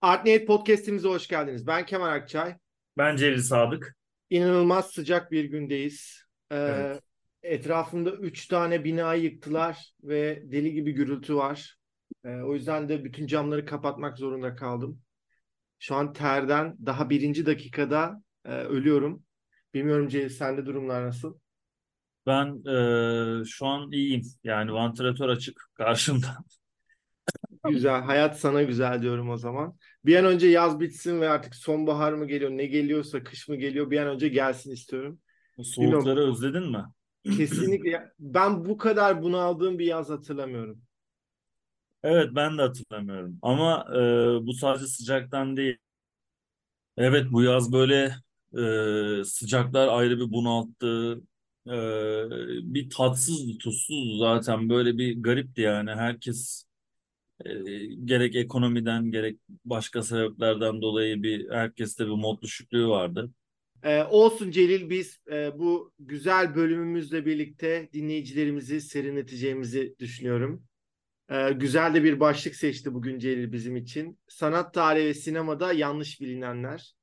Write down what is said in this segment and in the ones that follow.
Artniyet Podcast'imize hoş geldiniz. Ben Kemal Akçay. Ben Celil Sadık. İnanılmaz sıcak bir gündeyiz. Ee, Evet. Etrafımda üç tane bina yıktılar ve deli gibi gürültü var. Ee, o yüzden de bütün camları kapatmak zorunda kaldım. Şu an terden daha birinci dakikada e, ölüyorum. Bilmiyorum Celil sende durumlar nasıl? Ben eee, şu an iyiyim. Yani vantilatör açık karşımda. Güzel. Hayat sana güzel diyorum o zaman. Bir an önce yaz bitsin ve artık sonbahar mı geliyor, ne geliyorsa kış mı geliyor bir an önce gelsin istiyorum. Soğukları özledin mi? Kesinlikle. Ben bu kadar bunaldığım bir yaz hatırlamıyorum. Evet ben de hatırlamıyorum. Ama eee, bu sadece sıcaktan değil. Evet bu yaz böyle eee, sıcaklar ayrı bir bunalttı. Eee, bir tatsızdı, tuzsuzdu zaten. Böyle bir garipti yani. Herkes eee, gerek ekonomiden gerek başka sebeplerden dolayı bir herkeste bir mod düşüklüğü vardı. Ee, olsun Celil biz e, bu güzel bölümümüzle birlikte dinleyicilerimizi serinleteceğimizi düşünüyorum. Ee, güzel de bir başlık seçti bugün Celil bizim için. Sanat tarihi ve sinemada yanlış bilinenler.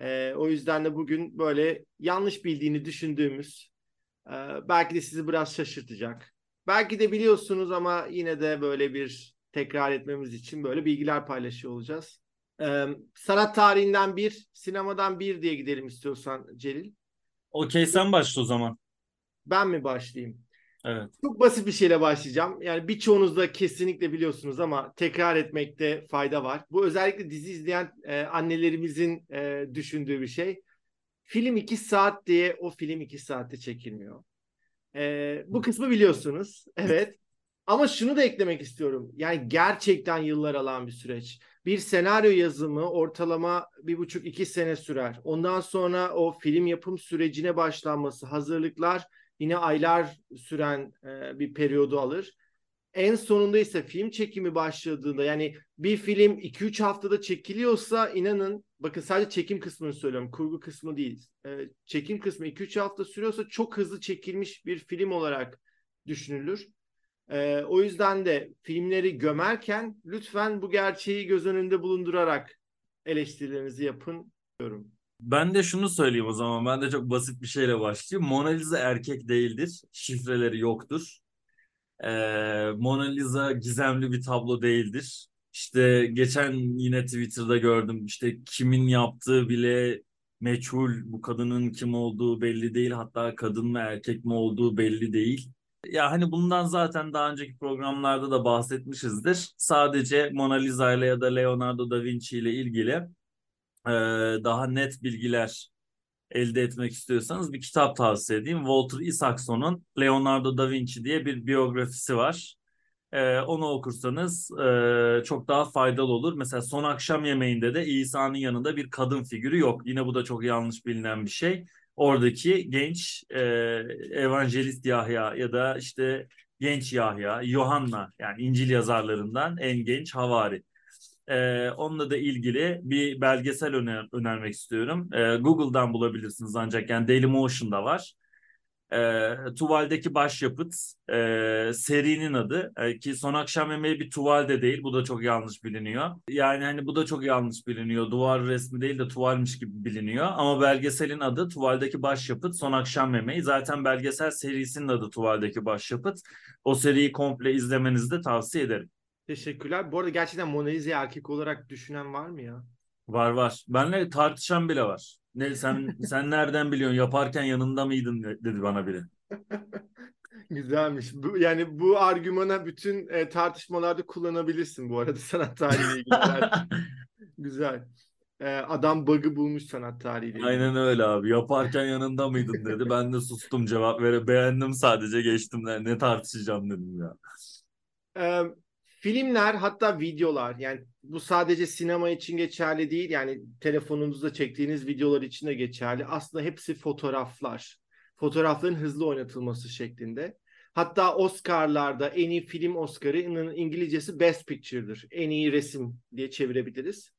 Ee, o yüzden de bugün böyle yanlış bildiğini düşündüğümüz, e, belki de sizi biraz şaşırtacak. Belki de biliyorsunuz ama yine de böyle bir tekrar etmemiz için böyle bilgiler paylaşıyor olacağız. Ee, sanat tarihinden bir, sinemadan bir diye gidelim istiyorsan Celil. Okey sen başla o zaman. Ben mi başlayayım? Evet. Çok basit bir şeyle başlayacağım. Yani birçoğunuz da kesinlikle biliyorsunuz ama tekrar etmekte fayda var. Bu özellikle dizi izleyen e, annelerimizin e, düşündüğü bir şey. Film 2 saat diye o film 2 saatte çekilmiyor. E, bu kısmı biliyorsunuz. Evet. Ama şunu da eklemek istiyorum. Yani gerçekten yıllar alan bir süreç. Bir senaryo yazımı ortalama bir buçuk iki sene sürer. Ondan sonra o film yapım sürecine başlanması, hazırlıklar yine aylar süren e, bir periyodu alır. En sonunda ise film çekimi başladığında yani bir film 2-3 haftada çekiliyorsa inanın bakın sadece çekim kısmını söylüyorum kurgu kısmı değil. E, çekim kısmı 2-3 hafta sürüyorsa çok hızlı çekilmiş bir film olarak düşünülür. E, o yüzden de filmleri gömerken lütfen bu gerçeği göz önünde bulundurarak eleştirilerinizi yapın diyorum. Ben de şunu söyleyeyim o zaman. Ben de çok basit bir şeyle başlayayım. Mona Lisa erkek değildir. Şifreleri yoktur. Ee, Mona Lisa gizemli bir tablo değildir. İşte geçen yine Twitter'da gördüm. İşte kimin yaptığı bile meçhul. Bu kadının kim olduğu belli değil. Hatta kadın mı erkek mi olduğu belli değil. Ya hani bundan zaten daha önceki programlarda da bahsetmişizdir. Sadece Mona Lisa ile ya da Leonardo da Vinci ile ilgili e, daha net bilgiler elde etmek istiyorsanız bir kitap tavsiye edeyim. Walter Isaacson'un Leonardo da Vinci diye bir biyografisi var. E, onu okursanız e, çok daha faydalı olur. Mesela son akşam yemeğinde de İsa'nın yanında bir kadın figürü yok. Yine bu da çok yanlış bilinen bir şey. Oradaki genç e, evangelist Yahya ya da işte genç Yahya, Yohanna yani İncil yazarlarından en genç havari. Ee, onunla da ilgili bir belgesel öner önermek istiyorum. Ee, Google'dan bulabilirsiniz ancak yani Dailymotion'da var. Ee, Tuval'deki başyapıt e, serinin adı Ee, ki Son Akşam Yemeği bir tuvalde değil. Bu da çok yanlış biliniyor. Yani hani bu da çok yanlış biliniyor. Duvar resmi değil de tuvalmiş gibi biliniyor. Ama belgeselin adı Tuval'deki başyapıt Son Akşam Yemeği. Zaten belgesel serisinin adı Tuval'deki başyapıt. O seriyi komple izlemenizi de tavsiye ederim. Teşekkürler. Bu arada gerçekten Mona Lisa'yı erkek olarak düşünen var mı ya? Var var. Benle tartışan bile var. Ne sen sen nereden biliyorsun? Yaparken yanında mıydın dedi bana biri. Güzelmiş. Bu, yani bu argümana bütün e, tartışmalarda kullanabilirsin bu arada sanat tarihiyle ilgili. Güzel. E, adam bug'ı bulmuş sanat tarihiyle. Aynen öyle abi. Yaparken yanında mıydın dedi. Ben de sustum cevap vere. Beğendim sadece geçtim. Ne tartışacağım dedim ya. E, filmler hatta videolar yani bu sadece sinema için geçerli değil yani telefonunuzda çektiğiniz videolar için de geçerli. Aslında hepsi fotoğraflar. Fotoğrafların hızlı oynatılması şeklinde. Hatta Oscar'larda en iyi film Oscar'ının İngilizcesi Best Picture'dır. En iyi resim diye çevirebiliriz.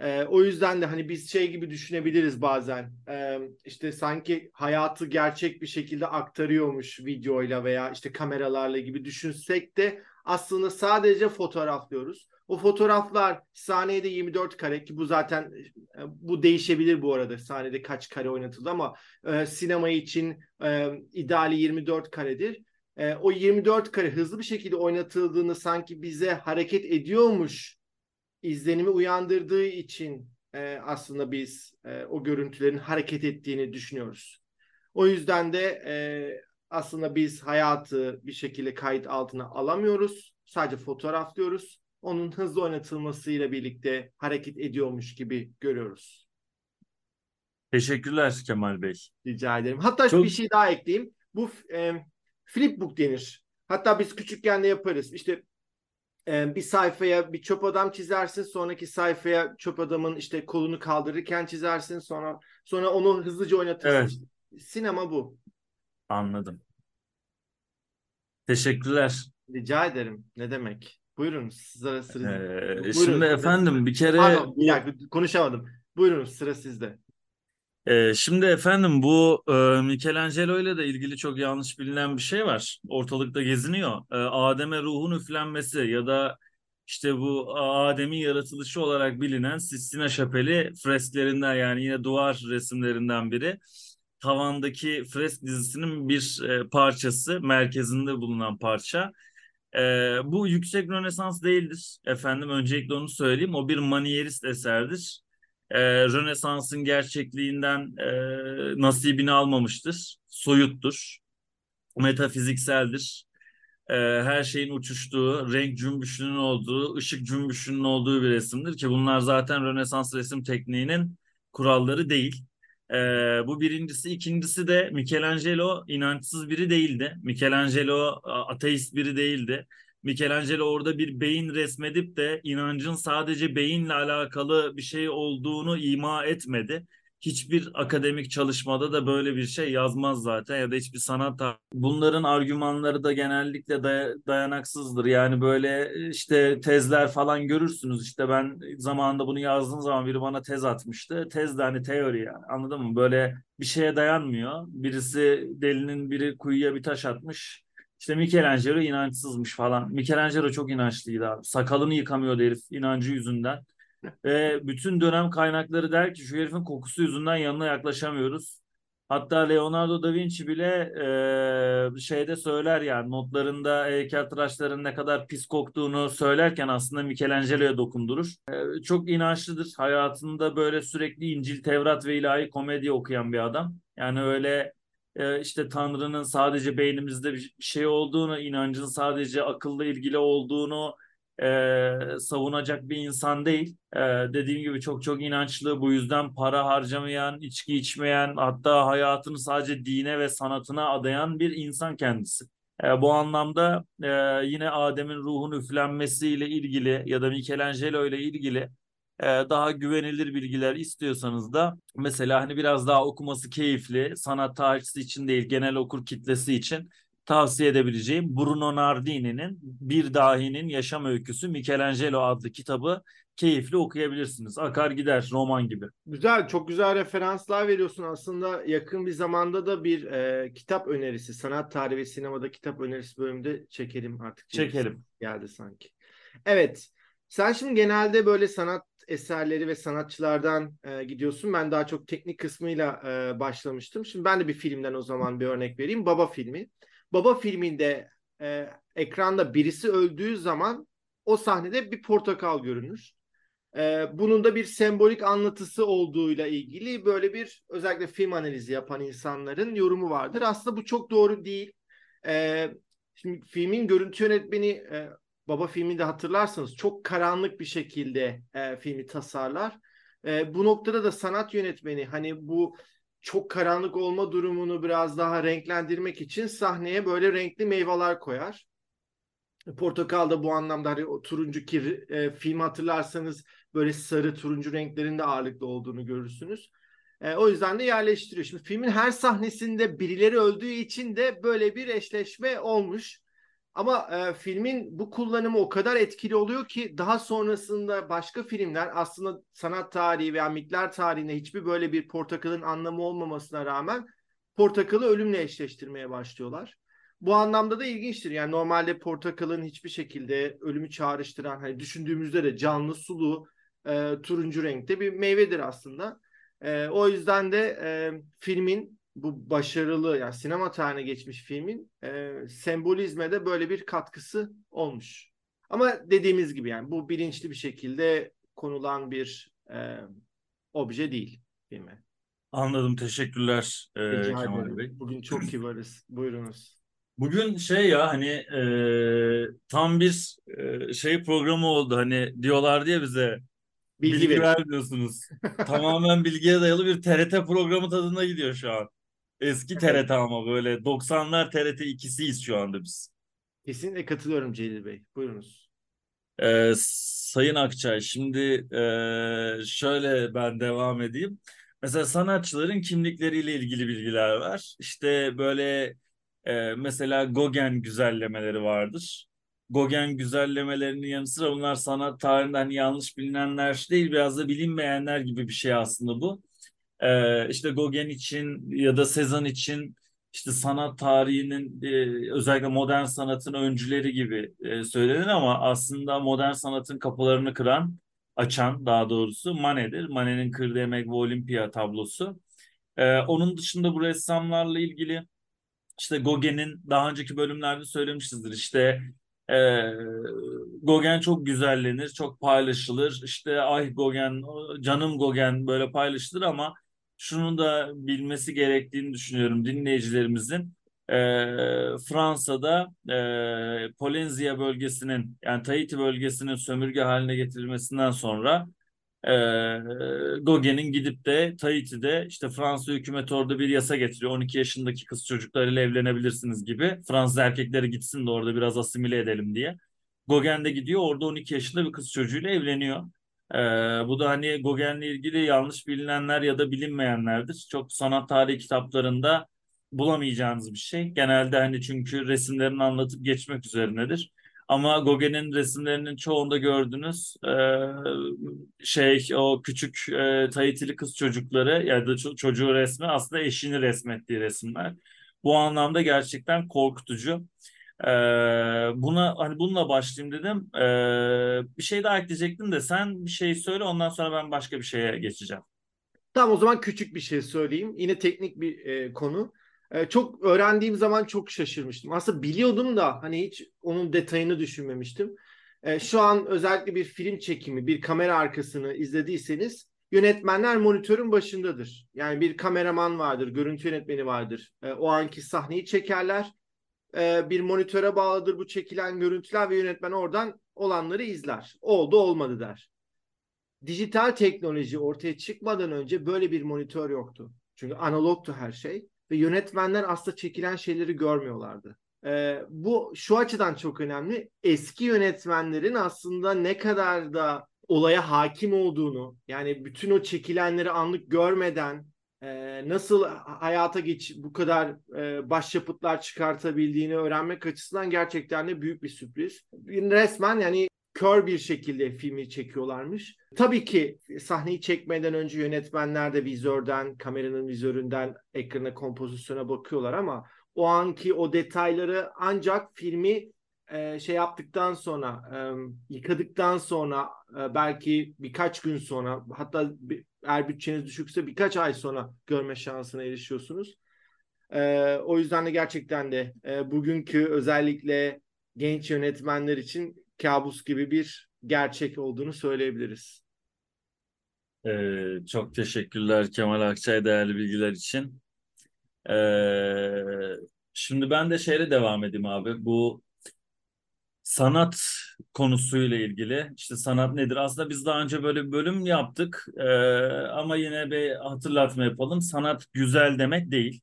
Ee, o yüzden de hani biz şey gibi düşünebiliriz bazen. Ee, işte sanki hayatı gerçek bir şekilde aktarıyormuş videoyla veya işte kameralarla gibi düşünsek de aslında sadece fotoğraflıyoruz. O fotoğraflar saniyede 24 kare ki bu zaten e, bu değişebilir bu arada saniyede kaç kare oynatıldı ama e, sinema için e, ideali 24 karedir. E, o 24 kare hızlı bir şekilde oynatıldığını sanki bize hareket ediyormuş izlenimi uyandırdığı için e, aslında biz e, o görüntülerin hareket ettiğini düşünüyoruz. O yüzden de e, aslında biz hayatı bir şekilde kayıt altına alamıyoruz. Sadece fotoğraflıyoruz. Onun hızlı oynatılmasıyla birlikte hareket ediyormuş gibi görüyoruz. Teşekkürler Kemal Bey. Rica ederim. Hatta Çok... bir şey daha ekleyeyim. Bu e, flipbook denir. Hatta biz küçükken de yaparız. İşte e, bir sayfaya bir çöp adam çizersin. Sonraki sayfaya çöp adamın işte kolunu kaldırırken çizersin. Sonra sonra onu hızlıca oynatırsın. Evet. Sinema bu. Anladım. Teşekkürler. Rica ederim. Ne demek? Buyurun sıra sıra. Ee, Buyurun, şimdi efendim bir kere Pardon, bir dakika konuşamadım. Buyurun sıra sizde. Ee, şimdi efendim bu e, Michelangelo ile de ilgili çok yanlış bilinen bir şey var. Ortalıkta geziniyor. E, Adem'e ruhun üflenmesi ya da işte bu Adem'in yaratılışı olarak bilinen Sistina Şapeli fresklerinden yani yine duvar resimlerinden biri tavandaki fresk dizisinin bir e, parçası, merkezinde bulunan parça. E, bu yüksek Rönesans değildir efendim. Öncelikle onu söyleyeyim. O bir manierist eserdir. E, Rönesans'ın gerçekliğinden e, nasibini almamıştır. Soyuttur. Metafizikseldir. E, her şeyin uçuştuğu, renk cümbüşünün olduğu, ışık cümbüşünün olduğu bir resimdir ki bunlar zaten Rönesans resim tekniğinin kuralları değil. Ee, bu birincisi. ikincisi de Michelangelo inançsız biri değildi. Michelangelo ateist biri değildi. Michelangelo orada bir beyin resmedip de inancın sadece beyinle alakalı bir şey olduğunu ima etmedi hiçbir akademik çalışmada da böyle bir şey yazmaz zaten ya da hiçbir sanat bunların argümanları da genellikle day dayanaksızdır. Yani böyle işte tezler falan görürsünüz. İşte ben zamanında bunu yazdığım zaman biri bana tez atmıştı. Tez de hani teori yani anladın mı? Böyle bir şeye dayanmıyor. Birisi delinin biri kuyuya bir taş atmış. İşte Michelangelo inançsızmış falan. Michelangelo çok inançlıydı abi. Sakalını yıkamıyordu herif inancı yüzünden. Ve bütün dönem kaynakları der ki şu herifin kokusu yüzünden yanına yaklaşamıyoruz. Hatta Leonardo da Vinci bile e, şeyde söyler yani notlarında heykeltıraşların ne kadar pis koktuğunu söylerken aslında Michelangelo'ya dokundurur. E, çok inançlıdır. Hayatında böyle sürekli İncil, Tevrat ve ilahi komedi okuyan bir adam. Yani öyle e, işte Tanrı'nın sadece beynimizde bir şey olduğunu, inancın sadece akılla ilgili olduğunu e, savunacak bir insan değil. E, dediğim gibi çok çok inançlı. Bu yüzden para harcamayan, içki içmeyen, hatta hayatını sadece dine ve sanatına adayan bir insan kendisi. E, bu anlamda e, yine Adem'in ruhun üflenmesiyle ilgili ya da Michelangelo ile ilgili daha güvenilir bilgiler istiyorsanız da mesela hani biraz daha okuması keyifli, sanat tarihçisi için değil genel okur kitlesi için tavsiye edebileceğim Bruno Nardini'nin Bir Dahinin Yaşam Öyküsü Michelangelo adlı kitabı keyifli okuyabilirsiniz. Akar gider roman gibi. Güzel, çok güzel referanslar veriyorsun. Aslında yakın bir zamanda da bir e, kitap önerisi, sanat tarihi ve sinemada kitap önerisi bölümünde çekelim artık. Çekelim. Geldi sanki. Evet. Sen şimdi genelde böyle sanat eserleri ve sanatçılardan e, gidiyorsun. Ben daha çok teknik kısmıyla e, başlamıştım. Şimdi ben de bir filmden o zaman bir örnek vereyim. Baba filmi. Baba filminde e, ekranda birisi öldüğü zaman o sahnede bir portakal görünür. E, bunun da bir sembolik anlatısı olduğuyla ilgili böyle bir özellikle film analizi yapan insanların yorumu vardır. Aslında bu çok doğru değil. E, şimdi filmin görüntü yönetmeni e, Baba filminde hatırlarsanız çok karanlık bir şekilde e, filmi tasarlar. E, bu noktada da sanat yönetmeni hani bu çok karanlık olma durumunu biraz daha renklendirmek için sahneye böyle renkli meyveler koyar. Portakal da bu anlamda hani o turuncu ki e, film hatırlarsanız böyle sarı turuncu renklerinde ağırlıklı olduğunu görürsünüz. E, o yüzden de yerleştiriyor. Şimdi filmin her sahnesinde birileri öldüğü için de böyle bir eşleşme olmuş. Ama e, filmin bu kullanımı o kadar etkili oluyor ki daha sonrasında başka filmler aslında sanat tarihi veya mitler tarihinde hiçbir böyle bir portakalın anlamı olmamasına rağmen portakalı ölümle eşleştirmeye başlıyorlar. Bu anlamda da ilginçtir. Yani normalde portakalın hiçbir şekilde ölümü çağrıştıran, hani düşündüğümüzde de canlı, sulu, e, turuncu renkte bir meyvedir aslında. E, o yüzden de e, filmin bu başarılı yani sinema tarihine geçmiş filmin e, sembolizme de böyle bir katkısı olmuş. Ama dediğimiz gibi yani bu bilinçli bir şekilde konulan bir e, obje değil filme. Anladım. Teşekkürler e, Kemal Bey. Bugün çok kibarız. Buyurunuz. Bugün şey ya hani e, tam bir e, şey programı oldu. Hani diyorlar diye bize bilgi, bilgi vermiyorsunuz. Tamamen bilgiye dayalı bir TRT programı tadında gidiyor şu an. Eski TRT ama böyle 90'lar TRT ikisiyiz şu anda biz. Kesinlikle katılıyorum Celil Bey. Buyurunuz. Ee, Sayın Akçay şimdi e, şöyle ben devam edeyim. Mesela sanatçıların kimlikleriyle ilgili bilgiler var. İşte böyle e, mesela Gauguin güzellemeleri vardır. Gauguin güzellemelerinin yanı sıra bunlar sanat tarihinde hani yanlış bilinenler değil biraz da bilinmeyenler gibi bir şey aslında bu. E, işte Gauguin için ya da Sezan için işte sanat tarihinin e, özellikle modern sanatın öncüleri gibi e, söylenir ama aslında modern sanatın kapılarını kıran, açan daha doğrusu Manet'dir. Manet'in Kırdı Emek ve Olimpiya tablosu. E, onun dışında bu ressamlarla ilgili işte Gauguin'in daha önceki bölümlerde söylemişizdir. İşte e, Gauguin çok güzellenir, çok paylaşılır. İşte ay Gauguin, canım Gauguin böyle paylaşılır ama şunu da bilmesi gerektiğini düşünüyorum dinleyicilerimizin. E, Fransa'da e, Polenzia bölgesinin yani Tahiti bölgesinin sömürge haline getirilmesinden sonra e, Gauguin'in gidip de Tahiti'de işte Fransa hükümeti orada bir yasa getiriyor. 12 yaşındaki kız çocuklarıyla evlenebilirsiniz gibi. Fransız erkekleri gitsin de orada biraz asimile edelim diye. Gauguin de gidiyor orada 12 yaşında bir kız çocuğuyla evleniyor. Ee, bu da hani Gauguin'le ilgili yanlış bilinenler ya da bilinmeyenlerdir. Çok sanat tarihi kitaplarında bulamayacağınız bir şey. Genelde hani çünkü resimlerini anlatıp geçmek üzerinedir. Ama Gauguin'in resimlerinin çoğunda gördünüz e, şey o küçük e, Tahitili kız çocukları ya da ço- çocuğu resmi aslında eşini resmettiği resimler. Bu anlamda gerçekten korkutucu. Ee, buna hani bununla başlayayım dedim. Ee, bir şey daha ekleyecektim de sen bir şey söyle ondan sonra ben başka bir şeye geçeceğim. Tamam o zaman küçük bir şey söyleyeyim. Yine teknik bir e, konu. E, çok öğrendiğim zaman çok şaşırmıştım. Aslında biliyordum da hani hiç onun detayını düşünmemiştim. E, şu an özellikle bir film çekimi, bir kamera arkasını izlediyseniz yönetmenler monitörün başındadır. Yani bir kameraman vardır, görüntü yönetmeni vardır. E, o anki sahneyi çekerler e, bir monitöre bağlıdır bu çekilen görüntüler ve yönetmen oradan olanları izler. Oldu olmadı der. Dijital teknoloji ortaya çıkmadan önce böyle bir monitör yoktu. Çünkü analogtu her şey ve yönetmenler aslında çekilen şeyleri görmüyorlardı. Ee, bu şu açıdan çok önemli. Eski yönetmenlerin aslında ne kadar da olaya hakim olduğunu, yani bütün o çekilenleri anlık görmeden e, nasıl hayata geç bu kadar e, başyapıtlar çıkartabildiğini öğrenmek açısından gerçekten de büyük bir sürpriz. Resmen yani kör bir şekilde filmi çekiyorlarmış. Tabii ki sahneyi çekmeden önce yönetmenler de vizörden, kameranın vizöründen ekrana kompozisyona bakıyorlar ama o anki o detayları ancak filmi e, şey yaptıktan sonra e, yıkadıktan sonra e, belki birkaç gün sonra hatta eğer bütçeniz düşükse birkaç ay sonra görme şansına erişiyorsunuz. E, o yüzden de gerçekten de e, bugünkü özellikle genç yönetmenler için kabus gibi bir gerçek olduğunu söyleyebiliriz. Ee, çok teşekkürler Kemal Akçay değerli bilgiler için. Ee, şimdi ben de şeyle devam edeyim abi. Bu sanat konusuyla ilgili işte sanat nedir? Aslında biz daha önce böyle bir bölüm yaptık ee, ama yine bir hatırlatma yapalım. Sanat güzel demek değil.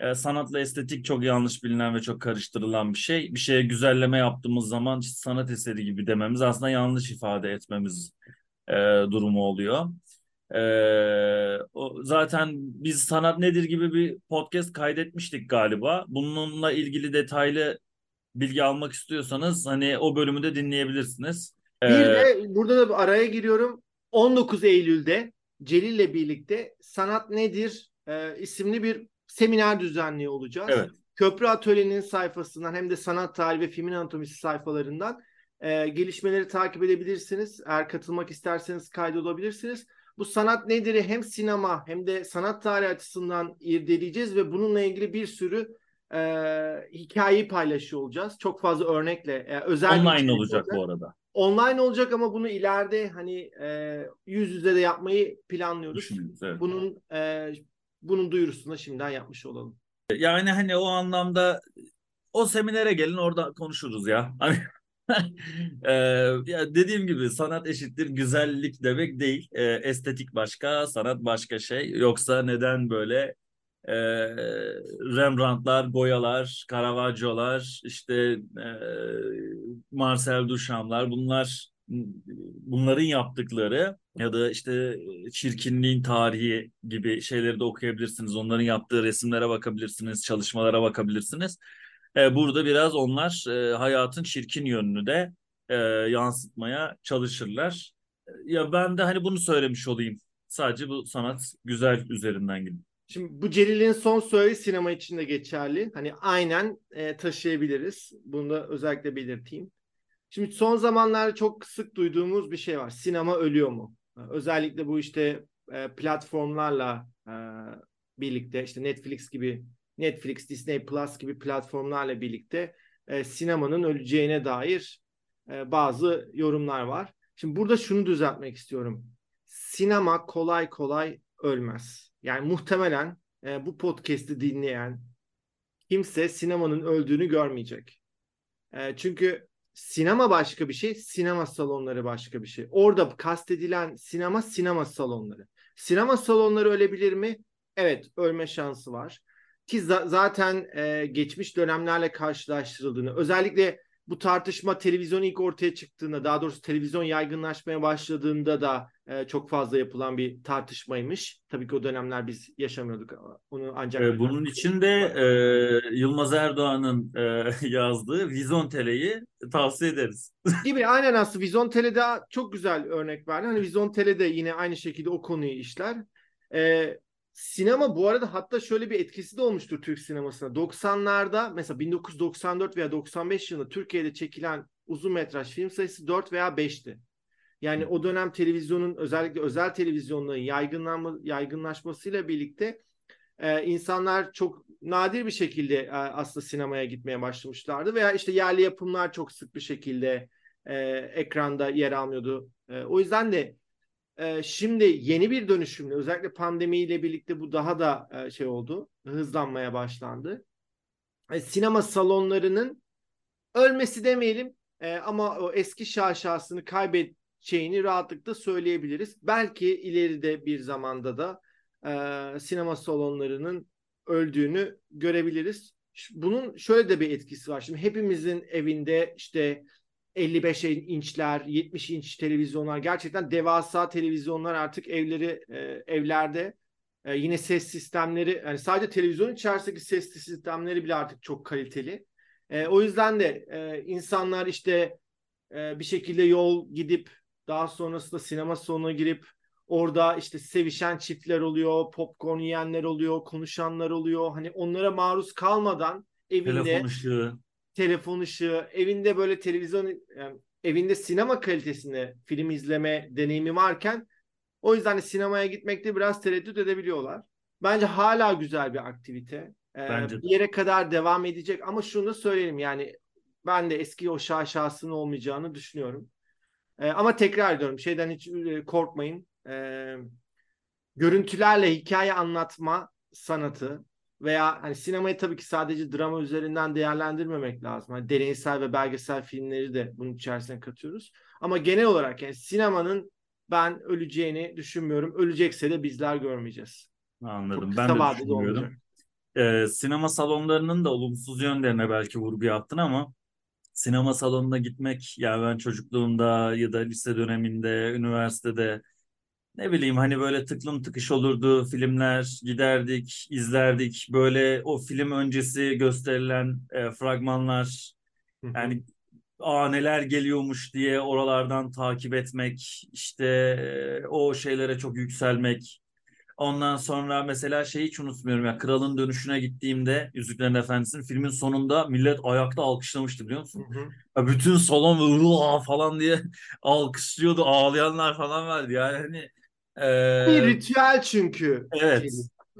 Ee, sanatla estetik çok yanlış bilinen ve çok karıştırılan bir şey. Bir şeye güzelleme yaptığımız zaman işte sanat eseri gibi dememiz aslında yanlış ifade etmemiz e, durumu oluyor. Ee, o, zaten biz sanat nedir gibi bir podcast kaydetmiştik galiba. Bununla ilgili detaylı bilgi almak istiyorsanız hani o bölümü de dinleyebilirsiniz. Bir ee, de burada da araya giriyorum. 19 Eylül'de Celil ile birlikte Sanat Nedir e, isimli bir seminer düzenliyor olacağız. Evet. Köprü Atölye'nin sayfasından hem de sanat tarihi ve filmin anatomisi sayfalarından e, gelişmeleri takip edebilirsiniz. Eğer katılmak isterseniz kaydolabilirsiniz. Bu sanat nedir hem sinema hem de sanat tarihi açısından irdeleyeceğiz ve bununla ilgili bir sürü e, hikayeyi paylaşıyor olacağız. Çok fazla örnekle. E, özel Online olacak bu arada. Online olacak ama bunu ileride hani e, yüz yüze de yapmayı planlıyoruz. Evet. Bunun e, bunun duyurusunu da şimdiden yapmış olalım. Yani hani o anlamda o seminere gelin orada konuşuruz ya. Hani ee, ya dediğim gibi sanat eşittir güzellik demek değil. Ee, estetik başka, sanat başka şey. Yoksa neden böyle e, Rembrandtlar, Goyalar, Caravaggio'lar, işte e, Marcel Duchamp'lar bunlar bunların yaptıkları ya da işte çirkinliğin tarihi gibi şeyleri de okuyabilirsiniz. Onların yaptığı resimlere bakabilirsiniz, çalışmalara bakabilirsiniz. E, burada biraz onlar e, hayatın çirkin yönünü de e, yansıtmaya çalışırlar. Ya ben de hani bunu söylemiş olayım. Sadece bu sanat güzel üzerinden gidin. Şimdi bu Celil'in son söylediği sinema için de geçerli. Hani aynen e, taşıyabiliriz. Bunu da özellikle belirteyim. Şimdi son zamanlarda çok sık duyduğumuz bir şey var. Sinema ölüyor mu? Özellikle bu işte e, platformlarla e, birlikte işte Netflix gibi Netflix, Disney Plus gibi platformlarla birlikte e, sinemanın öleceğine dair e, bazı yorumlar var. Şimdi burada şunu düzeltmek istiyorum. Sinema kolay kolay ölmez. Yani muhtemelen e, bu podcast'i dinleyen kimse sinemanın öldüğünü görmeyecek. E, çünkü sinema başka bir şey, sinema salonları başka bir şey. Orada kastedilen sinema sinema salonları. Sinema salonları ölebilir mi? Evet, ölme şansı var ki za- zaten e, geçmiş dönemlerle karşılaştırıldığını özellikle bu tartışma televizyon ilk ortaya çıktığında daha doğrusu televizyon yaygınlaşmaya başladığında da e, çok fazla yapılan bir tartışmaymış. Tabii ki o dönemler biz yaşamıyorduk onu ancak. Ee, bunun için de e, Yılmaz Erdoğan'ın e, yazdığı Vizon Tele'yi tavsiye ederiz. Gibi aynen aslında Vizon Tele'de çok güzel örnek verdi. Hani Vizon Tele de yine aynı şekilde o konuyu işler. E, Sinema bu arada hatta şöyle bir etkisi de olmuştur Türk sinemasına. 90'larda mesela 1994 veya 95 yılında Türkiye'de çekilen uzun metraj film sayısı 4 veya 5'ti. Yani o dönem televizyonun özellikle özel televizyonların yaygınlanma, yaygınlaşmasıyla birlikte e, insanlar çok nadir bir şekilde e, aslında sinemaya gitmeye başlamışlardı veya işte yerli yapımlar çok sık bir şekilde e, ekranda yer almıyordu. E, o yüzden de şimdi yeni bir dönüşümle özellikle pandemiyle birlikte bu daha da şey oldu. Hızlanmaya başlandı. E, sinema salonlarının ölmesi demeyelim ama o eski şaşasını kaybedeceğini rahatlıkla söyleyebiliriz. Belki ileride bir zamanda da sinema salonlarının öldüğünü görebiliriz. Bunun şöyle de bir etkisi var. Şimdi hepimizin evinde işte 55 inçler, 70 inç televizyonlar gerçekten devasa televizyonlar artık evleri e, evlerde e, yine ses sistemleri yani sadece televizyon içerisindeki ses sistemleri bile artık çok kaliteli. E, o yüzden de e, insanlar işte e, bir şekilde yol gidip daha sonrasında sinema salonuna girip orada işte sevişen çiftler oluyor, popcorn yiyenler oluyor, konuşanlar oluyor. Hani onlara maruz kalmadan evinde telefon ışığı telefon ışığı, evinde böyle televizyon, yani evinde sinema kalitesinde film izleme deneyimi varken o yüzden de sinemaya gitmekte biraz tereddüt edebiliyorlar. Bence hala güzel bir aktivite. Ee, Bence. Bir yere kadar devam edecek ama şunu da söyleyelim yani ben de eski o şaşasının olmayacağını düşünüyorum. Ee, ama tekrar ediyorum şeyden hiç e, korkmayın. Ee, görüntülerle hikaye anlatma sanatı veya hani sinemayı tabii ki sadece drama üzerinden değerlendirmemek lazım. Hani deneysel ve belgesel filmleri de bunun içerisine katıyoruz. Ama genel olarak yani sinemanın ben öleceğini düşünmüyorum. Ölecekse de bizler görmeyeceğiz. Anladım. Ben de düşünmüyorum. Ee, sinema salonlarının da olumsuz yönlerine belki vurgu yaptın ama sinema salonuna gitmek yani ben çocukluğumda ya da lise döneminde, üniversitede ne bileyim hani böyle tıklım tıkış olurdu filmler giderdik izlerdik. Böyle o film öncesi gösterilen e, fragmanlar yani aa neler geliyormuş diye oralardan takip etmek işte e, o şeylere çok yükselmek. Ondan sonra mesela şeyi hiç unutmuyorum ya Kralın Dönüşü'ne gittiğimde Yüzüklerin Efendisi'nin filmin sonunda millet ayakta alkışlamıştı biliyor musun? Hı hı. Ya bütün salon böyle falan diye alkışlıyordu ağlayanlar falan vardı. Yani hani Bir e, ritüel çünkü. evet.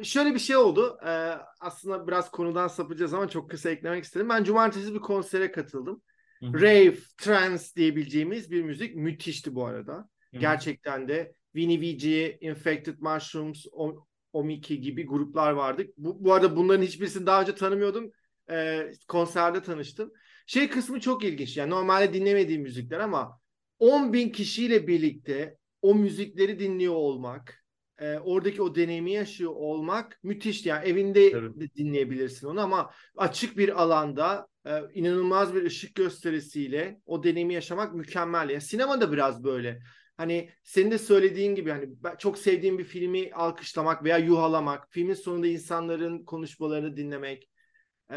Şöyle bir şey oldu. Ee, aslında biraz konudan sapacağız ama çok kısa eklemek istedim. Ben cumartesi bir konsere katıldım. Hı hı. Rave, trance diyebileceğimiz bir müzik. Müthişti bu arada. Hı hı. Gerçekten de Vinnie Vici, Infected Mushrooms, O- Omiki gibi gruplar vardı. Bu, bu arada bunların hiçbirisini daha önce tanımıyordum. Ee, konserde tanıştım. Şey kısmı çok ilginç. Yani normalde dinlemediğim müzikler ama 10 bin kişiyle birlikte o müzikleri dinliyor olmak, e, oradaki o deneyimi yaşıyor olmak müthiş. Yani evinde Evet. de dinleyebilirsin onu ama açık bir alanda e, inanılmaz bir ışık gösterisiyle o deneyimi yaşamak mükemmel. Ya sinema da biraz böyle. Hani senin de söylediğin gibi hani çok sevdiğim bir filmi alkışlamak veya yuhalamak, filmin sonunda insanların konuşmalarını dinlemek e,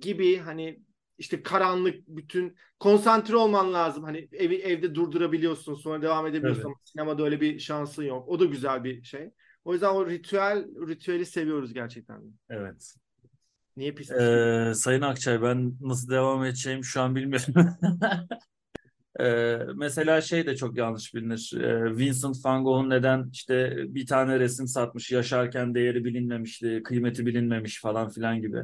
gibi hani işte karanlık bütün konsantre olman lazım. Hani evi evde durdurabiliyorsun sonra devam edebiliyorsun Evet. ama sinemada öyle bir şansın yok. O da güzel bir şey. O yüzden o ritüel ritüeli seviyoruz gerçekten. Evet. Niye pis? Ee, Sayın Akçay ben nasıl devam edeceğim şu an bilmiyorum. Ee, mesela şey de çok yanlış bilinir. Ee, Vincent van Gogh'un neden işte bir tane resim satmış, yaşarken değeri bilinmemişti, kıymeti bilinmemiş falan filan gibi.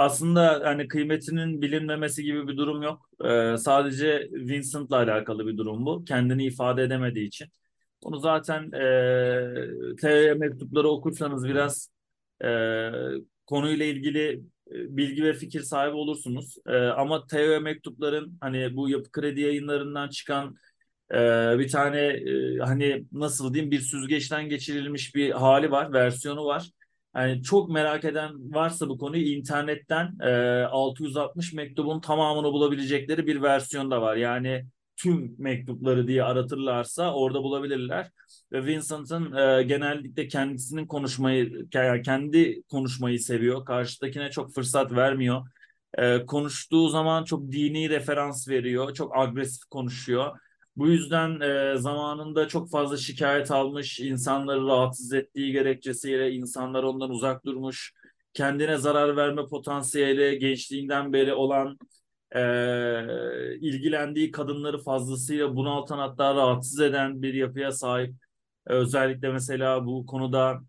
Aslında hani kıymetinin bilinmemesi gibi bir durum yok. Ee, sadece Vincent'la alakalı bir durum bu. Kendini ifade edemediği için. Bunu zaten e, TR mektupları okursanız biraz e, konuyla ilgili e, bilgi ve fikir sahibi olursunuz. E, ama TEO mektupların hani bu Yapı Kredi yayınlarından çıkan e, bir tane e, hani nasıl diyeyim bir süzgeçten geçirilmiş bir hali var, versiyonu var. Yani çok merak eden varsa bu konuyu internetten e, 660 mektubun tamamını bulabilecekleri bir versiyon da var. Yani tüm mektupları diye aratırlarsa orada bulabilirler. Ve Vincent'ın e, genellikle kendisinin konuşmayı, kendi konuşmayı seviyor. Karşıdakine çok fırsat vermiyor. E, konuştuğu zaman çok dini referans veriyor. Çok agresif konuşuyor. Bu yüzden e, zamanında çok fazla şikayet almış, insanları rahatsız ettiği gerekçesiyle insanlar ondan uzak durmuş. Kendine zarar verme potansiyeli gençliğinden beri olan e, ilgilendiği kadınları fazlasıyla bunaltan hatta rahatsız eden bir yapıya sahip. E, Özellikle mesela bu konuda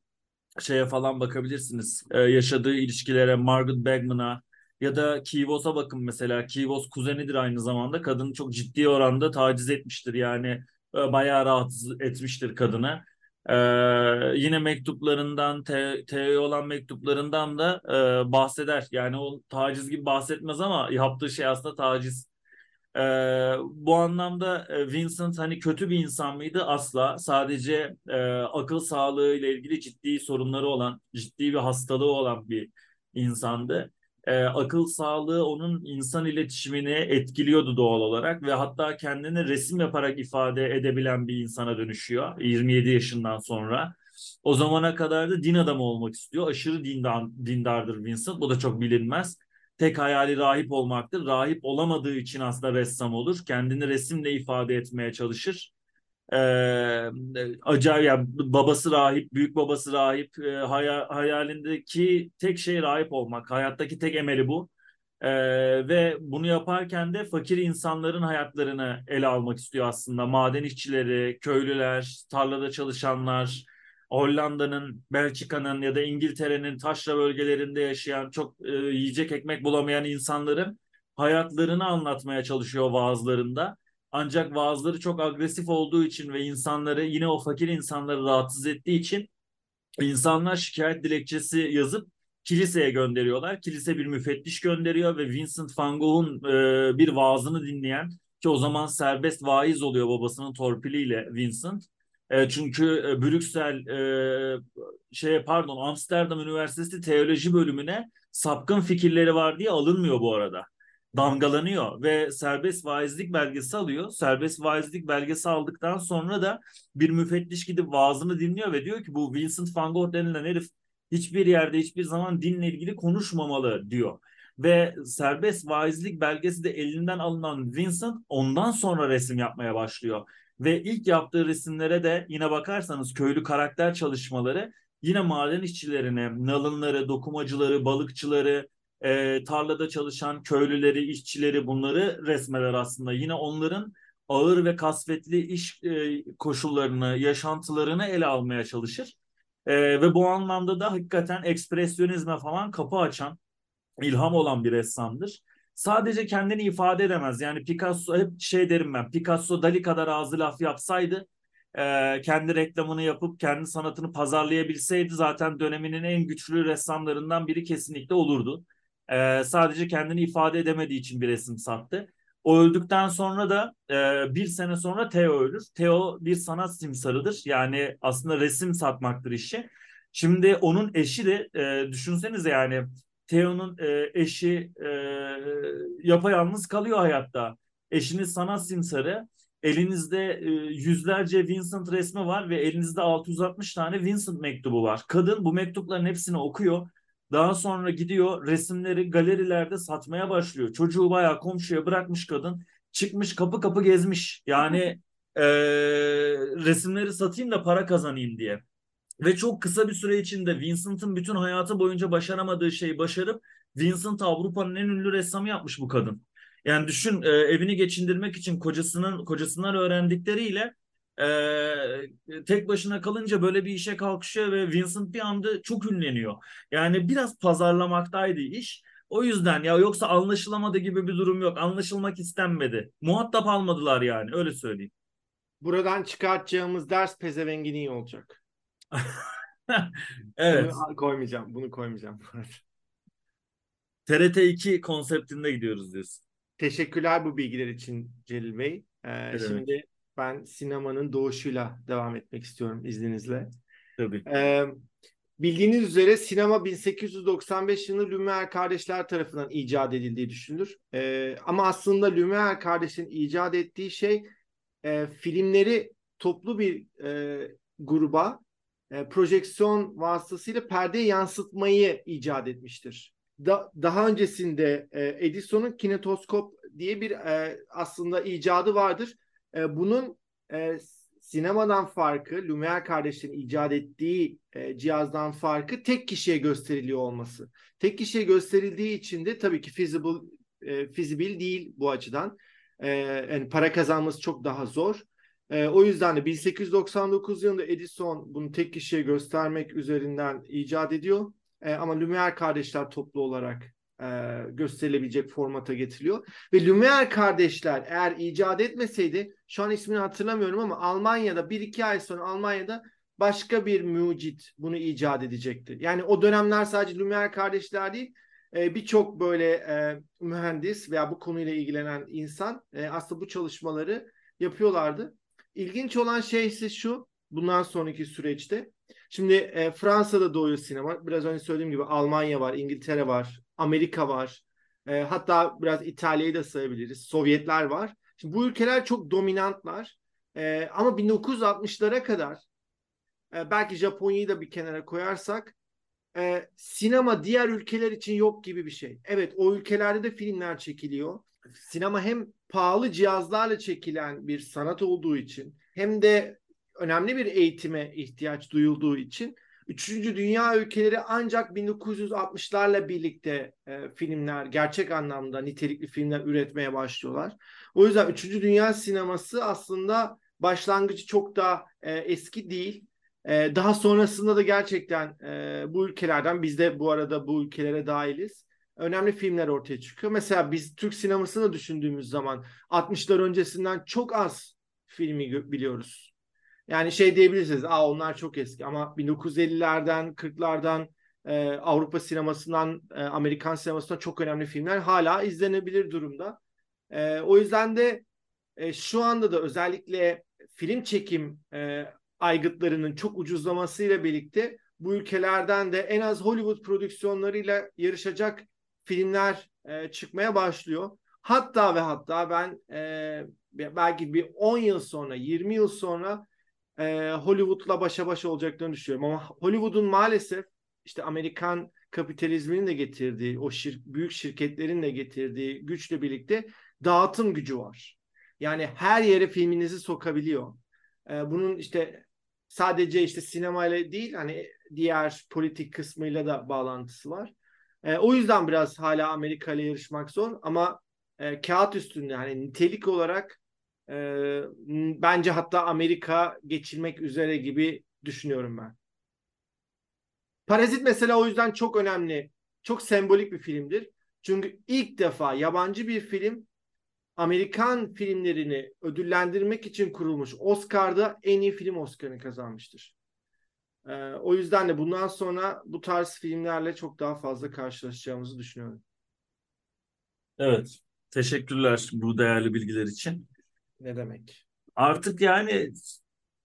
şeye falan bakabilirsiniz. E, yaşadığı ilişkilere, Margaret Bergman'a ya da Kivos'a bakın mesela. Kivos kuzenidir aynı zamanda. Kadını çok ciddi oranda taciz etmiştir. Yani e, bayağı rahatsız etmiştir kadını. E, yine mektuplarından, Te- Teo'ya olan mektuplarından da e, bahseder. Yani o taciz gibi bahsetmez ama yaptığı şey aslında taciz. Ee, bu anlamda e, Vincent hani kötü bir insan mıydı? Asla. Sadece e, akıl sağlığı ile ilgili ciddi sorunları olan, ciddi bir hastalığı olan bir insandı. E, akıl sağlığı onun insan iletişimini etkiliyordu doğal olarak ve hatta kendini resim yaparak ifade edebilen bir insana dönüşüyor 27 yaşından sonra. O zamana kadar da din adamı olmak istiyor. Aşırı dindar, dindardır Vincent. Bu da çok bilinmez. Tek hayali rahip olmaktır. Rahip olamadığı için aslında ressam olur. Kendini resimle ifade etmeye çalışır. Ee, acayip yani babası rahip, büyük babası rahip, e, haya- hayalindeki tek şey rahip olmak. Hayattaki tek emeli bu. Ee, ve bunu yaparken de fakir insanların hayatlarını ele almak istiyor aslında. Maden işçileri, köylüler, tarlada çalışanlar, Hollanda'nın, Belçika'nın ya da İngiltere'nin taşra bölgelerinde yaşayan çok e, yiyecek ekmek bulamayan insanların hayatlarını anlatmaya çalışıyor vaazlarında. Ancak vaazları çok agresif olduğu için ve insanları yine o fakir insanları rahatsız ettiği için insanlar şikayet dilekçesi yazıp kiliseye gönderiyorlar. Kilise bir müfettiş gönderiyor ve Vincent van Gogh'un e, bir vaazını dinleyen ki o zaman serbest vaiz oluyor babasının torpiliyle Vincent. E, çünkü e, Brüksel e, şey pardon Amsterdam Üniversitesi teoloji bölümüne sapkın fikirleri var diye alınmıyor bu arada damgalanıyor ve serbest vaizlik belgesi alıyor. Serbest vaizlik belgesi aldıktan sonra da bir müfettiş gidip vaazını dinliyor ve diyor ki bu Vincent van Gogh denilen herif hiçbir yerde hiçbir zaman dinle ilgili konuşmamalı diyor. Ve serbest vaizlik belgesi de elinden alınan Vincent ondan sonra resim yapmaya başlıyor. Ve ilk yaptığı resimlere de yine bakarsanız köylü karakter çalışmaları yine maden işçilerine, nalınları, dokumacıları, balıkçıları, e, tarlada çalışan köylüleri, işçileri bunları resmeler aslında. Yine onların ağır ve kasvetli iş e, koşullarını, yaşantılarını ele almaya çalışır. E, ve bu anlamda da hakikaten ekspresyonizme falan kapı açan, ilham olan bir ressamdır. Sadece kendini ifade edemez. Yani Picasso hep şey derim ben. Picasso Dali kadar ağzı laf yapsaydı e, kendi reklamını yapıp kendi sanatını pazarlayabilseydi zaten döneminin en güçlü ressamlarından biri kesinlikle olurdu. E, sadece kendini ifade edemediği için bir resim sattı. O öldükten sonra da e, bir sene sonra Theo ölür. Theo bir sanat simsarıdır. Yani aslında resim satmaktır işi. Şimdi onun eşi de e, düşünsenize yani Theo'nun e, eşi e, yapayalnız kalıyor hayatta. Eşiniz sanat simsarı. Elinizde e, yüzlerce Vincent resmi var ve elinizde 660 tane Vincent mektubu var. Kadın bu mektupların hepsini okuyor. Daha sonra gidiyor resimleri galerilerde satmaya başlıyor. Çocuğu bayağı komşuya bırakmış kadın. Çıkmış kapı kapı gezmiş. Yani e, resimleri satayım da para kazanayım diye. Ve çok kısa bir süre içinde Vincent'ın bütün hayatı boyunca başaramadığı şeyi başarıp Vincent Avrupa'nın en ünlü ressamı yapmış bu kadın. Yani düşün e, evini geçindirmek için kocasının kocasından öğrendikleriyle e, tek başına kalınca böyle bir işe kalkışıyor ve Vincent bir anda çok ünleniyor. Yani biraz pazarlamaktaydı iş. O yüzden ya yoksa anlaşılamadı gibi bir durum yok. Anlaşılmak istenmedi. Muhatap almadılar yani öyle söyleyeyim. Buradan çıkartacağımız ders pezevengin iyi olacak. evet. Bunu koymayacağım. Bunu koymayacağım. TRT 2 konseptinde gidiyoruz diyorsun. Teşekkürler bu bilgiler için Celil Bey. Ee, şimdi ben sinemanın doğuşuyla devam etmek istiyorum izninizle. Tabii. Ee, bildiğiniz üzere sinema 1895 yılında Lumière kardeşler tarafından icat edildiği düşünülür. Ee, ama aslında Lumière kardeşin icat ettiği şey e, filmleri toplu bir e, gruba e, projeksiyon vasıtasıyla perdeye yansıtmayı icat etmiştir. Da, daha öncesinde e, Edison'un kinetoskop diye bir e, aslında icadı vardır. E, bunun e, sinemadan farkı, Lumière kardeşlerin icat ettiği e, cihazdan farkı tek kişiye gösteriliyor olması. Tek kişiye gösterildiği için de tabii ki feasible, e, feasible değil bu açıdan. E, yani para kazanması çok daha zor. E, o yüzden de 1899 yılında Edison bunu tek kişiye göstermek üzerinden icat ediyor. E, ama Lumière kardeşler toplu olarak e, gösterilebilecek formata getiriliyor. Ve Lumière kardeşler eğer icat etmeseydi şu an ismini hatırlamıyorum ama Almanya'da bir iki ay sonra Almanya'da başka bir mucit bunu icat edecekti. Yani o dönemler sadece Lumière kardeşler değil e, birçok böyle e, mühendis veya bu konuyla ilgilenen insan aslında bu çalışmaları yapıyorlardı. İlginç olan şey ise şu bundan sonraki süreçte. Şimdi e, Fransa'da doğuyor sinema. Biraz önce söylediğim gibi Almanya var, İngiltere var, Amerika var. E, hatta biraz İtalya'yı da sayabiliriz. Sovyetler var. Şimdi bu ülkeler çok dominantlar. E, ama 1960'lara kadar e, belki Japonya'yı da bir kenara koyarsak e, sinema diğer ülkeler için yok gibi bir şey. Evet o ülkelerde de filmler çekiliyor. Sinema hem pahalı cihazlarla çekilen bir sanat olduğu için hem de önemli bir eğitime ihtiyaç duyulduğu için Üçüncü dünya ülkeleri ancak 1960'larla birlikte e, filmler, gerçek anlamda nitelikli filmler üretmeye başlıyorlar. O yüzden Üçüncü Dünya sineması aslında başlangıcı çok da e, eski değil. E, daha sonrasında da gerçekten e, bu ülkelerden, biz de bu arada bu ülkelere dahiliz. Önemli filmler ortaya çıkıyor. Mesela biz Türk sinemasını düşündüğümüz zaman 60'lar öncesinden çok az filmi biliyoruz. Yani şey diyebilirsiniz, aa onlar çok eski ama 1950'lerden, 40'lardan e, Avrupa sinemasından, e, Amerikan sinemasından çok önemli filmler hala izlenebilir durumda. E, o yüzden de e, şu anda da özellikle film çekim e, aygıtlarının çok ucuzlamasıyla birlikte bu ülkelerden de en az Hollywood prodüksiyonlarıyla yarışacak filmler e, çıkmaya başlıyor. Hatta ve hatta ben e, belki bir 10 yıl sonra, 20 yıl sonra e, Hollywood'la başa baş olacaklarını düşünüyorum. Ama Hollywood'un maalesef işte Amerikan kapitalizminin de getirdiği, o şir büyük şirketlerin de getirdiği güçle birlikte dağıtım gücü var. Yani her yere filminizi sokabiliyor. E, bunun işte sadece işte sinemayla değil hani diğer politik kısmıyla da bağlantısı var. E, o yüzden biraz hala Amerika ile yarışmak zor ama e, kağıt üstünde hani nitelik olarak e, bence hatta Amerika geçilmek üzere gibi düşünüyorum ben. Parazit mesela o yüzden çok önemli, çok sembolik bir filmdir. Çünkü ilk defa yabancı bir film Amerikan filmlerini ödüllendirmek için kurulmuş Oscar'da en iyi film Oscar'ını kazanmıştır. Ee, o yüzden de bundan sonra bu tarz filmlerle çok daha fazla karşılaşacağımızı düşünüyorum. Evet. Teşekkürler bu değerli bilgiler için. Ne demek? Artık yani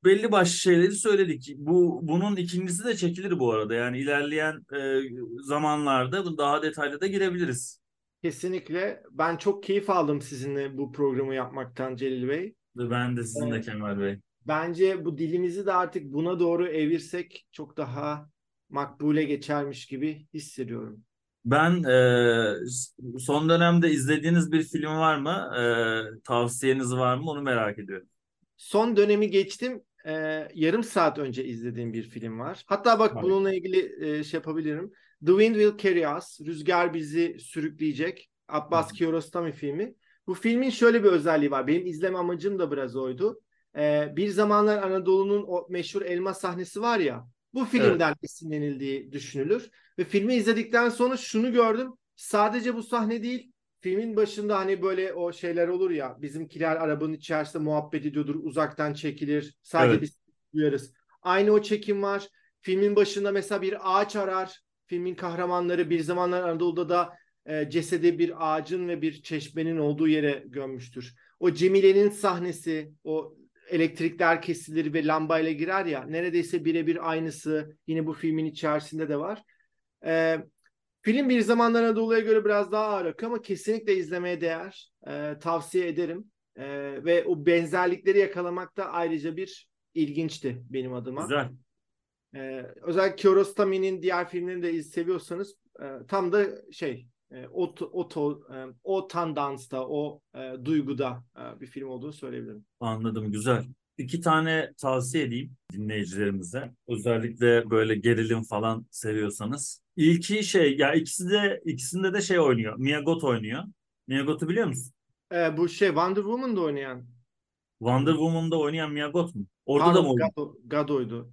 belli başlı şeyleri söyledik. Bu bunun ikincisi de çekilir bu arada. Yani ilerleyen e, zamanlarda daha detaylı da girebiliriz. Kesinlikle. Ben çok keyif aldım sizinle bu programı yapmaktan Celil Bey. Ben de sizin de Evet. Kemal Bey. Bence bu dilimizi de artık buna doğru evirsek çok daha makbule geçermiş gibi hissediyorum. Ben e, son dönemde izlediğiniz bir film var mı? E, tavsiyeniz var mı? Onu merak ediyorum. Son dönemi geçtim. Ee, yarım saat önce izlediğim bir film var. Hatta bak Tabii. bununla ilgili e, şey yapabilirim. The Wind Will Carry Us. Rüzgar bizi sürükleyecek. Abbas Kiarostami filmi. Bu filmin şöyle bir özelliği var. Benim izleme amacım da biraz oydu. Ee, bir zamanlar Anadolu'nun o meşhur elma sahnesi var ya. Bu filmden esinlenildiği düşünülür. Ve filmi izledikten sonra şunu gördüm. Sadece bu sahne değil. Filmin başında hani böyle o şeyler olur ya. Bizimkiler arabanın içerisinde muhabbet ediyordur. Uzaktan çekilir. Sadece Evet. biz duyarız. Aynı o çekim var. Filmin başında mesela bir ağaç arar. Filmin kahramanları bir zamanlar Anadolu'da da e, cesedi bir ağacın ve bir çeşmenin olduğu yere gömmüştür. O Cemile'nin sahnesi, o elektrikler kesilir ve lambayla girer ya neredeyse birebir aynısı yine bu filmin içerisinde de var. E, film bir zamanlar Anadolu'ya göre biraz daha ağır akıyor ama kesinlikle izlemeye değer. E, tavsiye ederim. E, ve o benzerlikleri yakalamak da ayrıca bir ilginçti benim adıma. Güzel. Ee, özellikle Kiarostami'nin diğer filmlerini de seviyorsanız e, tam da şey e, o o to- e, o tandansta o e, duyguda e, bir film olduğunu söyleyebilirim. Anladım. Güzel. İki tane tavsiye edeyim dinleyicilerimize. Özellikle böyle gerilim falan seviyorsanız. İlki şey ya ikisi de ikisinde de şey oynuyor. Mia Goth oynuyor. Mia Goth'u biliyor musun? E, bu şey Wonder Woman'da oynayan. Wonder Woman'da oynayan Mia Goth mu? Orada da Pardon, mı oynuyor? Gado, Gado'ydu.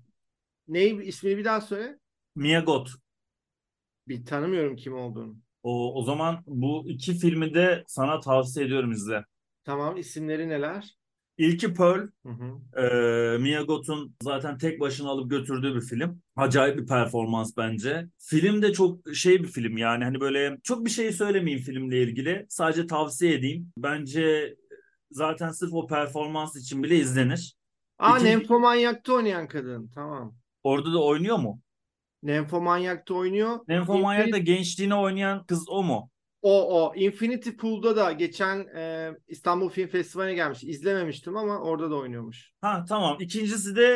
Neyi ismini bir daha söyle. Mia Goth. Bir tanımıyorum kim olduğunu. O, o zaman bu iki filmi de sana tavsiye ediyorum izle. Tamam isimleri neler? İlki Pearl. Hı hı. Ee, Mia Goth'un zaten tek başına alıp götürdüğü bir film. Acayip bir performans bence. Film de çok şey bir film yani hani böyle çok bir şey söylemeyeyim filmle ilgili. Sadece tavsiye edeyim. Bence zaten sırf o performans için bile izlenir. Aa İkinci- Nymphomaniac'ta oynayan kadın. Tamam. Orada da oynuyor mu? Nymphomaniac'ta oynuyor. Nymphomaniac'da gençliğini oynayan kız o mu? O o Infinity Pool'da da geçen e, İstanbul Film Festivali'ne gelmiş. İzlememiştim ama orada da oynuyormuş. Ha tamam. İkincisi de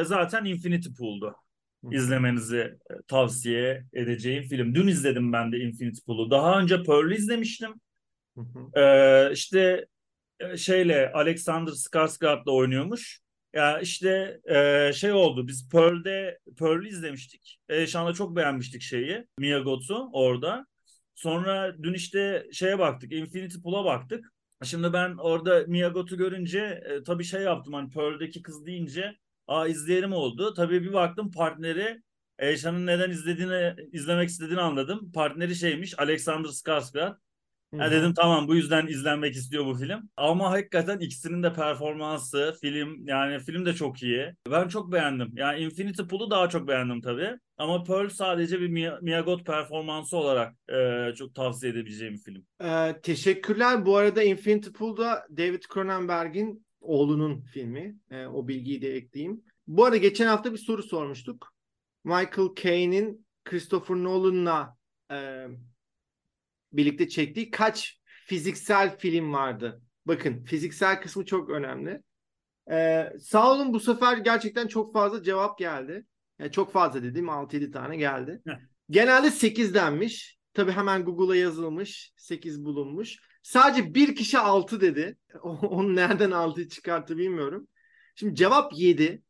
e, zaten Infinity Pool'du. Hı. izlemenizi e, tavsiye edeceğim film. Dün izledim ben de Infinity Pool'u. Daha önce Pearl'ü izlemiştim. Hı hı. Ee, işte e, şeyle Alexander Skarsgård'la oynuyormuş. Ya işte e, şey oldu. Biz Pearl'de Pearl'ü izlemiştik. E, şu anda çok beğenmiştik şeyi. Mia Goth'u orada. Sonra dün işte şeye baktık. Infinity Pool'a baktık. Şimdi ben orada Mia Goth'u görünce e, tabii şey yaptım hani Pearl'deki kız deyince aa izleyelim oldu. Tabii bir baktım partneri Eyşan'ın neden izlediğini izlemek istediğini anladım. Partneri şeymiş Alexander Skarsgård. Hı. dedim tamam bu yüzden izlenmek istiyor bu film. Ama hakikaten ikisinin de performansı, film yani film de çok iyi. Ben çok beğendim. Yani Infinity Pool'u daha çok beğendim tabii. Ama Pearl sadece bir Goth performansı olarak e, çok tavsiye edebileceğim bir film. Ee, teşekkürler. Bu arada Infinity Pool'da David Cronenberg'in oğlunun filmi. Ee, o bilgiyi de ekleyeyim. Bu arada geçen hafta bir soru sormuştuk. Michael Caine'in Christopher Nolan'la e, birlikte çektiği kaç fiziksel film vardı? Bakın fiziksel kısmı çok önemli. Ee, sağ olun bu sefer gerçekten çok fazla cevap geldi. Yani çok fazla dediğim 6-7 tane geldi. Heh. Genelde 8 denmiş. Tabii hemen Google'a yazılmış. 8 bulunmuş. Sadece bir kişi 6 dedi. Onu nereden aldığı çıkarttı bilmiyorum. Şimdi cevap 7.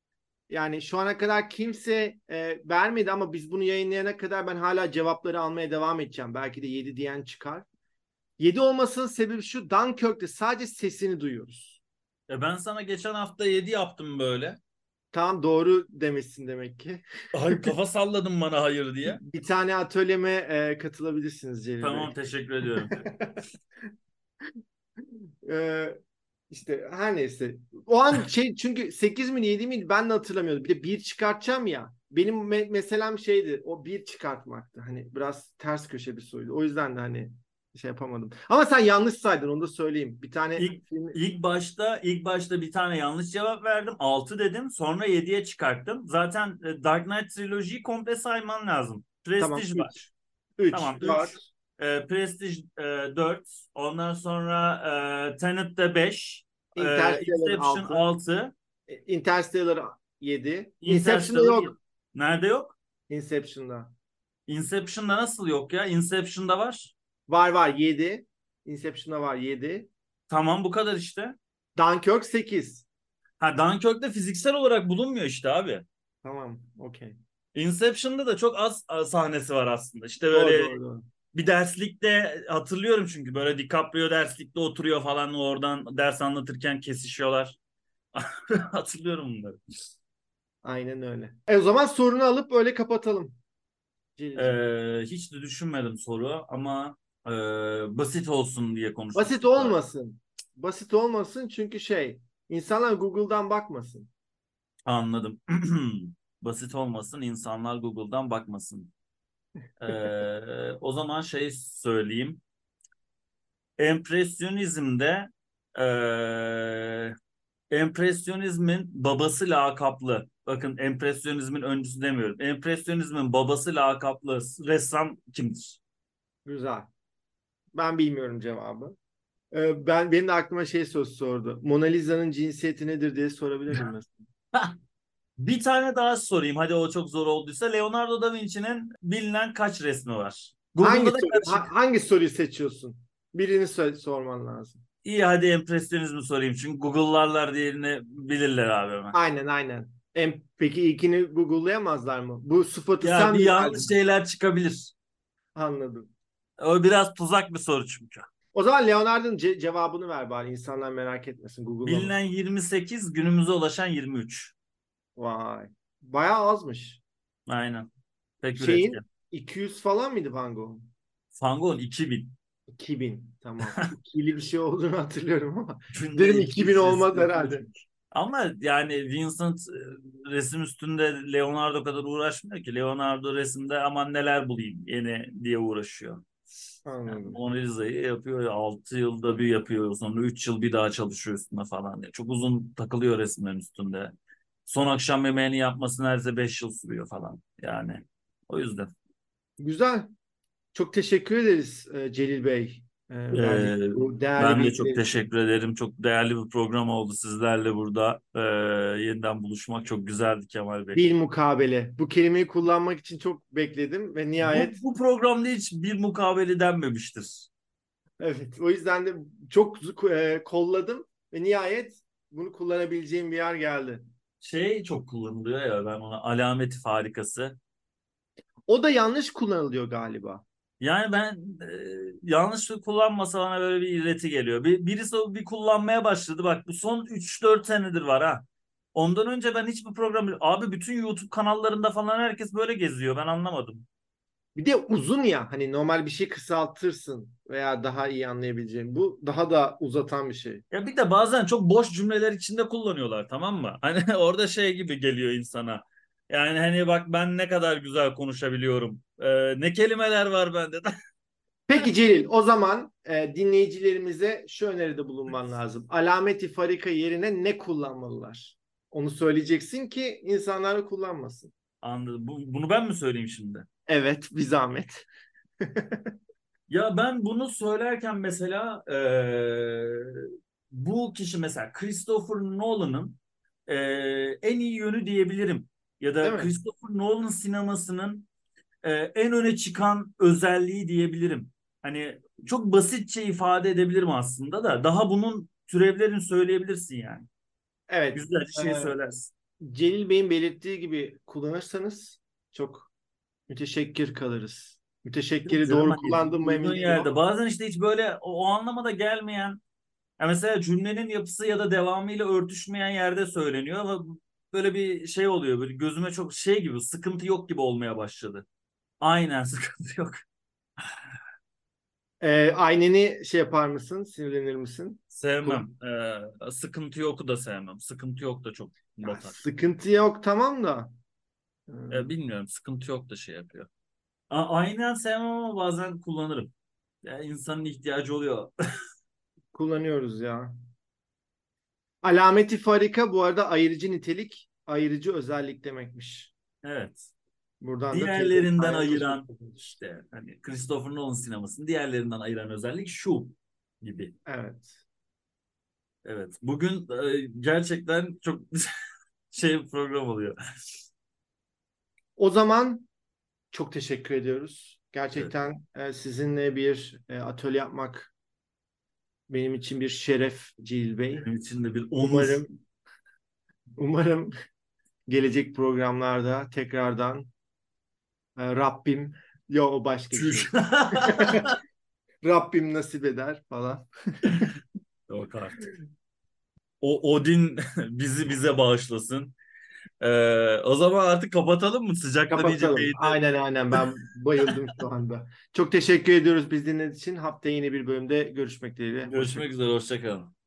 Yani şu ana kadar kimse e, vermedi ama biz bunu yayınlayana kadar ben hala cevapları almaya devam edeceğim. Belki de 7 diyen çıkar. 7 olmasının sebebi şu Dunkirk'te sadece sesini duyuyoruz. E ben sana geçen hafta 7 yaptım böyle. Tamam doğru demişsin demek ki. Ay kafa salladın bana hayır diye. Bir tane atölyeme e, katılabilirsiniz Celil Tamam Bey. teşekkür ediyorum. Ee, işte her neyse. O an şey çünkü 8 mi 7 miydi ben de hatırlamıyordum. Bir de 1 çıkartacağım ya. Benim me- meselem şeydi. O 1 çıkartmaktı. Hani biraz ters köşe bir soruydu. O yüzden de hani şey yapamadım. Ama sen yanlış saydın onu da söyleyeyim. Bir tane İlk- film- İlk başta ilk başta bir tane yanlış cevap verdim. 6 dedim. Sonra 7'ye çıkarttım. Zaten e, Dark Knight trilojiyi komple sayman lazım. Tamam, Prestige üç. var. 3, Tamam, üç. 4, E, Prestige e, 4. Ondan sonra e, Tenet de 5. E, Interstellar Inception 6, 6. Interstellar 7. Inception'da yok. Nerede yok? Inception'da. Inception'da nasıl yok ya? Inception'da var. Var var 7. Inception'da var 7. Tamam bu kadar işte. Dunkirk 8. Ha Dunkirk'te fiziksel olarak bulunmuyor işte abi. Tamam, okey. Inception'da da çok az sahnesi var aslında. İşte Doğru, böyle doğru, doğru. Bir derslikte hatırlıyorum çünkü böyle DiCaprio derslikte oturuyor falan oradan ders anlatırken kesişiyorlar. Hatırlıyorum bunları. Aynen öyle. E o zaman sorunu alıp öyle kapatalım. Ee, hiç de düşünmedim soru ama e, basit olsun diye konuştuk. Basit olmasın. Basit olmasın çünkü şey insanlar Google'dan bakmasın. Anladım. Basit olmasın, insanlar Google'dan bakmasın. Ee, o zaman şey söyleyeyim. Empresyonizmde eee empresyonizmin babası lakaplı. Bakın empresyonizmin öncüsü demiyorum. Empresyonizmin babası lakaplı ressam kimdir? Güzel. Ben bilmiyorum cevabı. E, ben benim de aklıma şey sorusu sordu. Mona Lisa'nın cinsiyeti nedir diye sorabilir miyim mesela? Bir tane daha sorayım. Hadi o çok zor olduysa. Leonardo da Vinci'nin bilinen kaç resmi var? Hangi, Google'da soru- karışık. ha- hangi soruyu seçiyorsun? Birini sor- sorman lazım. İyi hadi empresyonizmi sorayım. Çünkü Google'larlar diğerini bilirler abi hemen. Aynen aynen. Em, peki ilkini Google'layamazlar mı? Bu sıfatı Ya sen bir yanlış verdin? şeyler çıkabilir. Anladım. O biraz tuzak bir soru çünkü. O zaman Leonardo'nun ce- cevabını ver bari. İnsanlar merak etmesin. Google'lama. Bilinen 28, günümüze ulaşan 23. Vay. Bayağı azmış. Aynen. Pek Şeyin üretken. 200 falan mıydı Van Gogh'un? Van Gogh'un 2000. 2000. Tamam. İkili bir şey olduğunu hatırlıyorum ama. Günde Dedim 200 2000 olmaz herhalde. Ama yani Vincent e, resim üstünde Leonardo kadar uğraşmıyor ki. Leonardo resimde aman neler bulayım yeni diye uğraşıyor. Yani. Mona Lisa'yı yapıyor. 6 yılda bir yapıyor. Sonra 3 yıl bir daha çalışıyor üstüne falan. diye. Çok uzun takılıyor resimlerin üstünde. Son akşam yemeğini yapması neredeyse 5 yıl sürüyor falan. Yani o yüzden. Güzel. Çok teşekkür ederiz e, Celil Bey. E, değerli Ben de çok teşekkür ederim. Çok değerli bir program oldu sizlerle burada. Ee, yeniden buluşmak çok güzeldi Kemal Bey. Bil mukabele. Bu kelimeyi kullanmak için çok bekledim ve nihayet Bu, bu programda hiç bir mukabele denmemiştir. evet o yüzden de çok e, kolladım ve nihayet bunu kullanabileceğim bir yer geldi. Şey çok kullanılıyor ya ben ona alameti farikası. O da yanlış kullanılıyor galiba. Yani ben e, yanlış kullanmasa bana böyle bir iğreti geliyor. Bir, birisi o bir kullanmaya başladı. Bak bu son 3-4 senedir var ha. Ondan önce ben hiçbir program... Abi bütün YouTube kanallarında falan herkes böyle geziyor. Ben anlamadım. Bir de uzun ya hani normal bir şey kısaltırsın veya daha iyi anlayabileceğin. Bu daha da uzatan bir şey. Ya bir de bazen çok boş cümleler içinde kullanıyorlar tamam mı? Hani orada şey gibi geliyor insana. Yani hani bak ben ne kadar güzel konuşabiliyorum. Ee, ne kelimeler var bende. Peki Celil o zaman e, dinleyicilerimize şu öneride bulunman lazım. Alameti farika yerine ne kullanmalılar? Onu söyleyeceksin ki insanlar kullanmasın. Anladım. Bu, bunu ben mi söyleyeyim şimdi? Evet bir zahmet. Ya ben bunu söylerken mesela eee, bu kişi mesela Christopher Nolan'ın eee, en iyi yönü diyebilirim. Ya Değil da mi? Christopher Nolan sinemasının eee, en öne çıkan özelliği diyebilirim. Hani çok basitçe ifade edebilirim aslında da daha bunun türevlerini söyleyebilirsin yani. Evet. Güzelce şey Ee, söylersin. Celil Bey'in belirttiği gibi kullanırsanız çok müteşekkir kalırız. Müteşekkiri Canım, doğru hani kullandım mı emin değilim yerde. Bazen işte hiç böyle o, o anlamada gelmeyen ya mesela cümlenin yapısı ya da devamıyla örtüşmeyen yerde söyleniyor ama böyle bir şey oluyor böyle gözüme çok şey gibi sıkıntı yok gibi olmaya başladı. Aynen sıkıntı yok. Ee, ayneni şey yapar mısın? Sinirlenir misin? Sevmem. Ee, sıkıntı yoku da sevmem. Sıkıntı yok da çok Ya, batar. sıkıntı yok tamam da. Ee, Ee, bilmiyorum sıkıntı yok da şey yapıyor. A- aynen sevmem ama bazen kullanırım. Ya insanın ihtiyacı oluyor. kullanıyoruz ya. Alameti farika bu arada ayırıcı nitelik, ayırıcı özellik demekmiş. Evet. Buradan da Diğerlerinden tebrik- ayıran işte hani Christopher Nolan sinemasını diğerlerinden ayıran özellik şu gibi. Evet. Evet. Bugün e, gerçekten çok şey program oluyor. O zaman çok teşekkür ediyoruz. Gerçekten e, sizinle bir e, atölye yapmak benim için bir şeref Celil Bey. Benim için de bir onur. Umarım umarım gelecek programlarda tekrardan e, Rabbim yo o başka bir şey. Rabbim nasip eder falan. Yok artık. O Odin bizi bize bağışlasın. Ee, o zaman artık kapatalım mı? Sıcaktan iyice Kapatalım. Aynen aynen ben bayıldım şu anda. Çok teşekkür ediyoruz biz dinlediğiniz için. Haftaya yine bir bölümde görüşmek dileğiyle. Görüşmek üzere. Hoşçakalın.